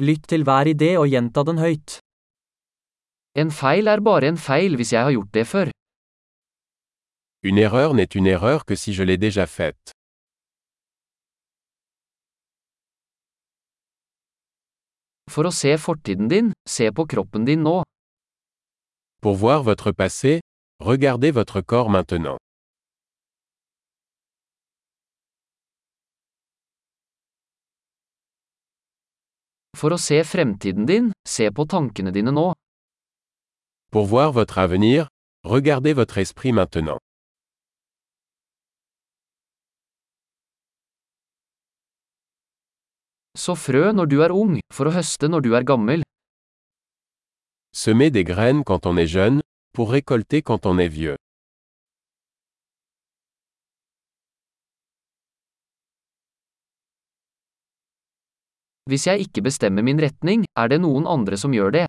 Lytt til hver idé og gjenta den høyt. En feil er bare en feil hvis jeg har gjort det før. Une erreur n'est une erreur que si je l'ai déjà faite. For å se fortiden din, se på kroppen din nå. Pour voir votre passé, regardez votre corps maintenant. For å se fremtiden din, se på tankene dine nå. Pour voir votre avenir, regardez votre esprit maintenant. Så frø når du er ung, for å høste når du er gammel. Semez des graines quand on est jeune, pour récolter quand on est vieux. Hvis jeg ikke bestemmer min retning, er det noen andre som gjør det.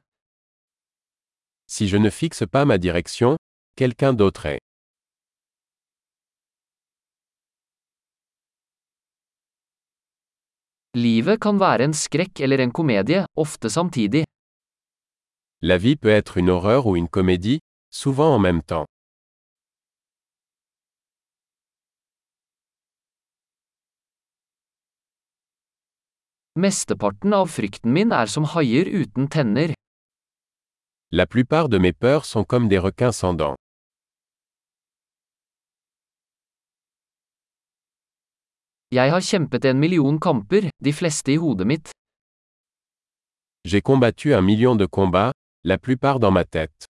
Si je ne fixe pas ma direction, quelqu'un d'autre est. Livet kan være en skrekk eller en komedie, ofte samtidig. La vie peut être une horreur ou une comédie, souvent en même temps. Mesteparten av frykten min er som haier uten tenner. La plupart de mes peurs sont comme des requins sans dents. Jeg har kjempet en million kamper, de fleste i hodet mitt. J'ai combattu un million de combats, la plupart dans ma tête.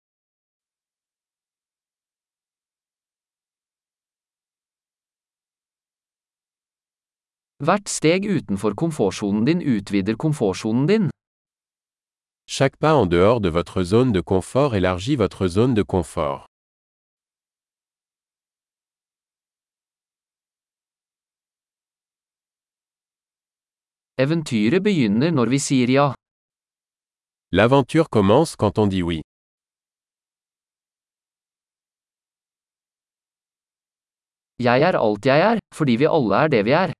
Hvert steg utenfor komfortsonen din utvider komfortsonen din. Chaque pas en dehors de votre zone de confort élargit votre zone de confort. Eventyret begynner når vi sier ja. L'aventure commence quand on dit oui. Jeg er alt jeg er, fordi vi alle er det vi er.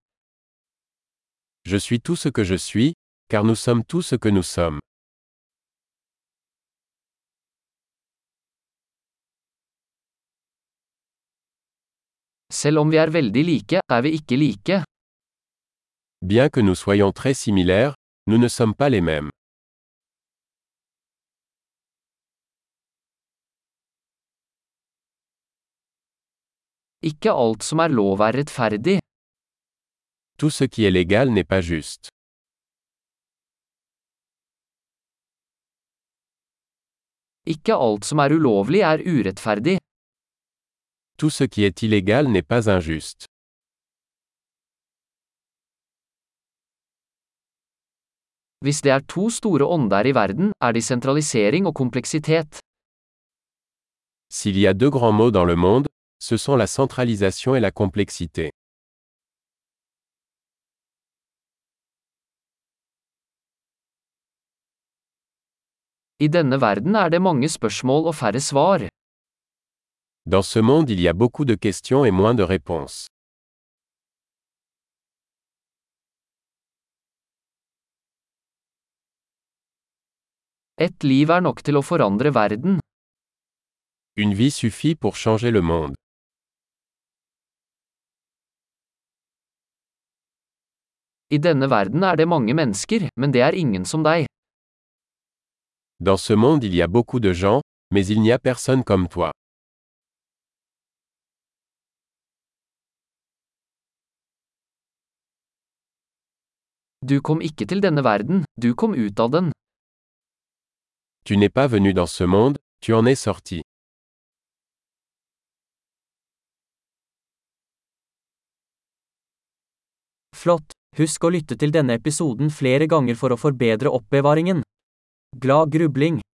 Je suis tout ce que je suis, car nous sommes tout ce que nous sommes. Selv om vi er veldig like, er vi ikke like. Bien que nous soyons très similaires, nous ne sommes pas les mêmes. Ikke alt som er lov er rettferdig. Tout ce qui est légal n'est pas juste. Ikke alt som er ulovlig er urettferdig. Tout ce qui est illégal n'est pas injuste. Hvis det er to store ånder i verden, er de sentralisering og kompleksitet. S'il y a deux grands mots dans le monde, ce sont la centralisation et la complexité. I denne verden er det mange spørsmål og færre svar. Dans ce monde il y a beaucoup de questions et moins de réponses. Et liv er nok til å forandre verden. Une vie suffit pour changer le monde. I denne verden er det mange mennesker, men det er ingen som deg. Dans ce monde il y a beaucoup de gens, mais il n'y a personne comme toi. Du kom ikke til denne verden, du kom ut av den. Tu n'es pas venu dans ce monde, tu en es sorti. Flott! Husk å lytte til denne episoden flere ganger for å forbedre oppbevaringen. Glad grubling!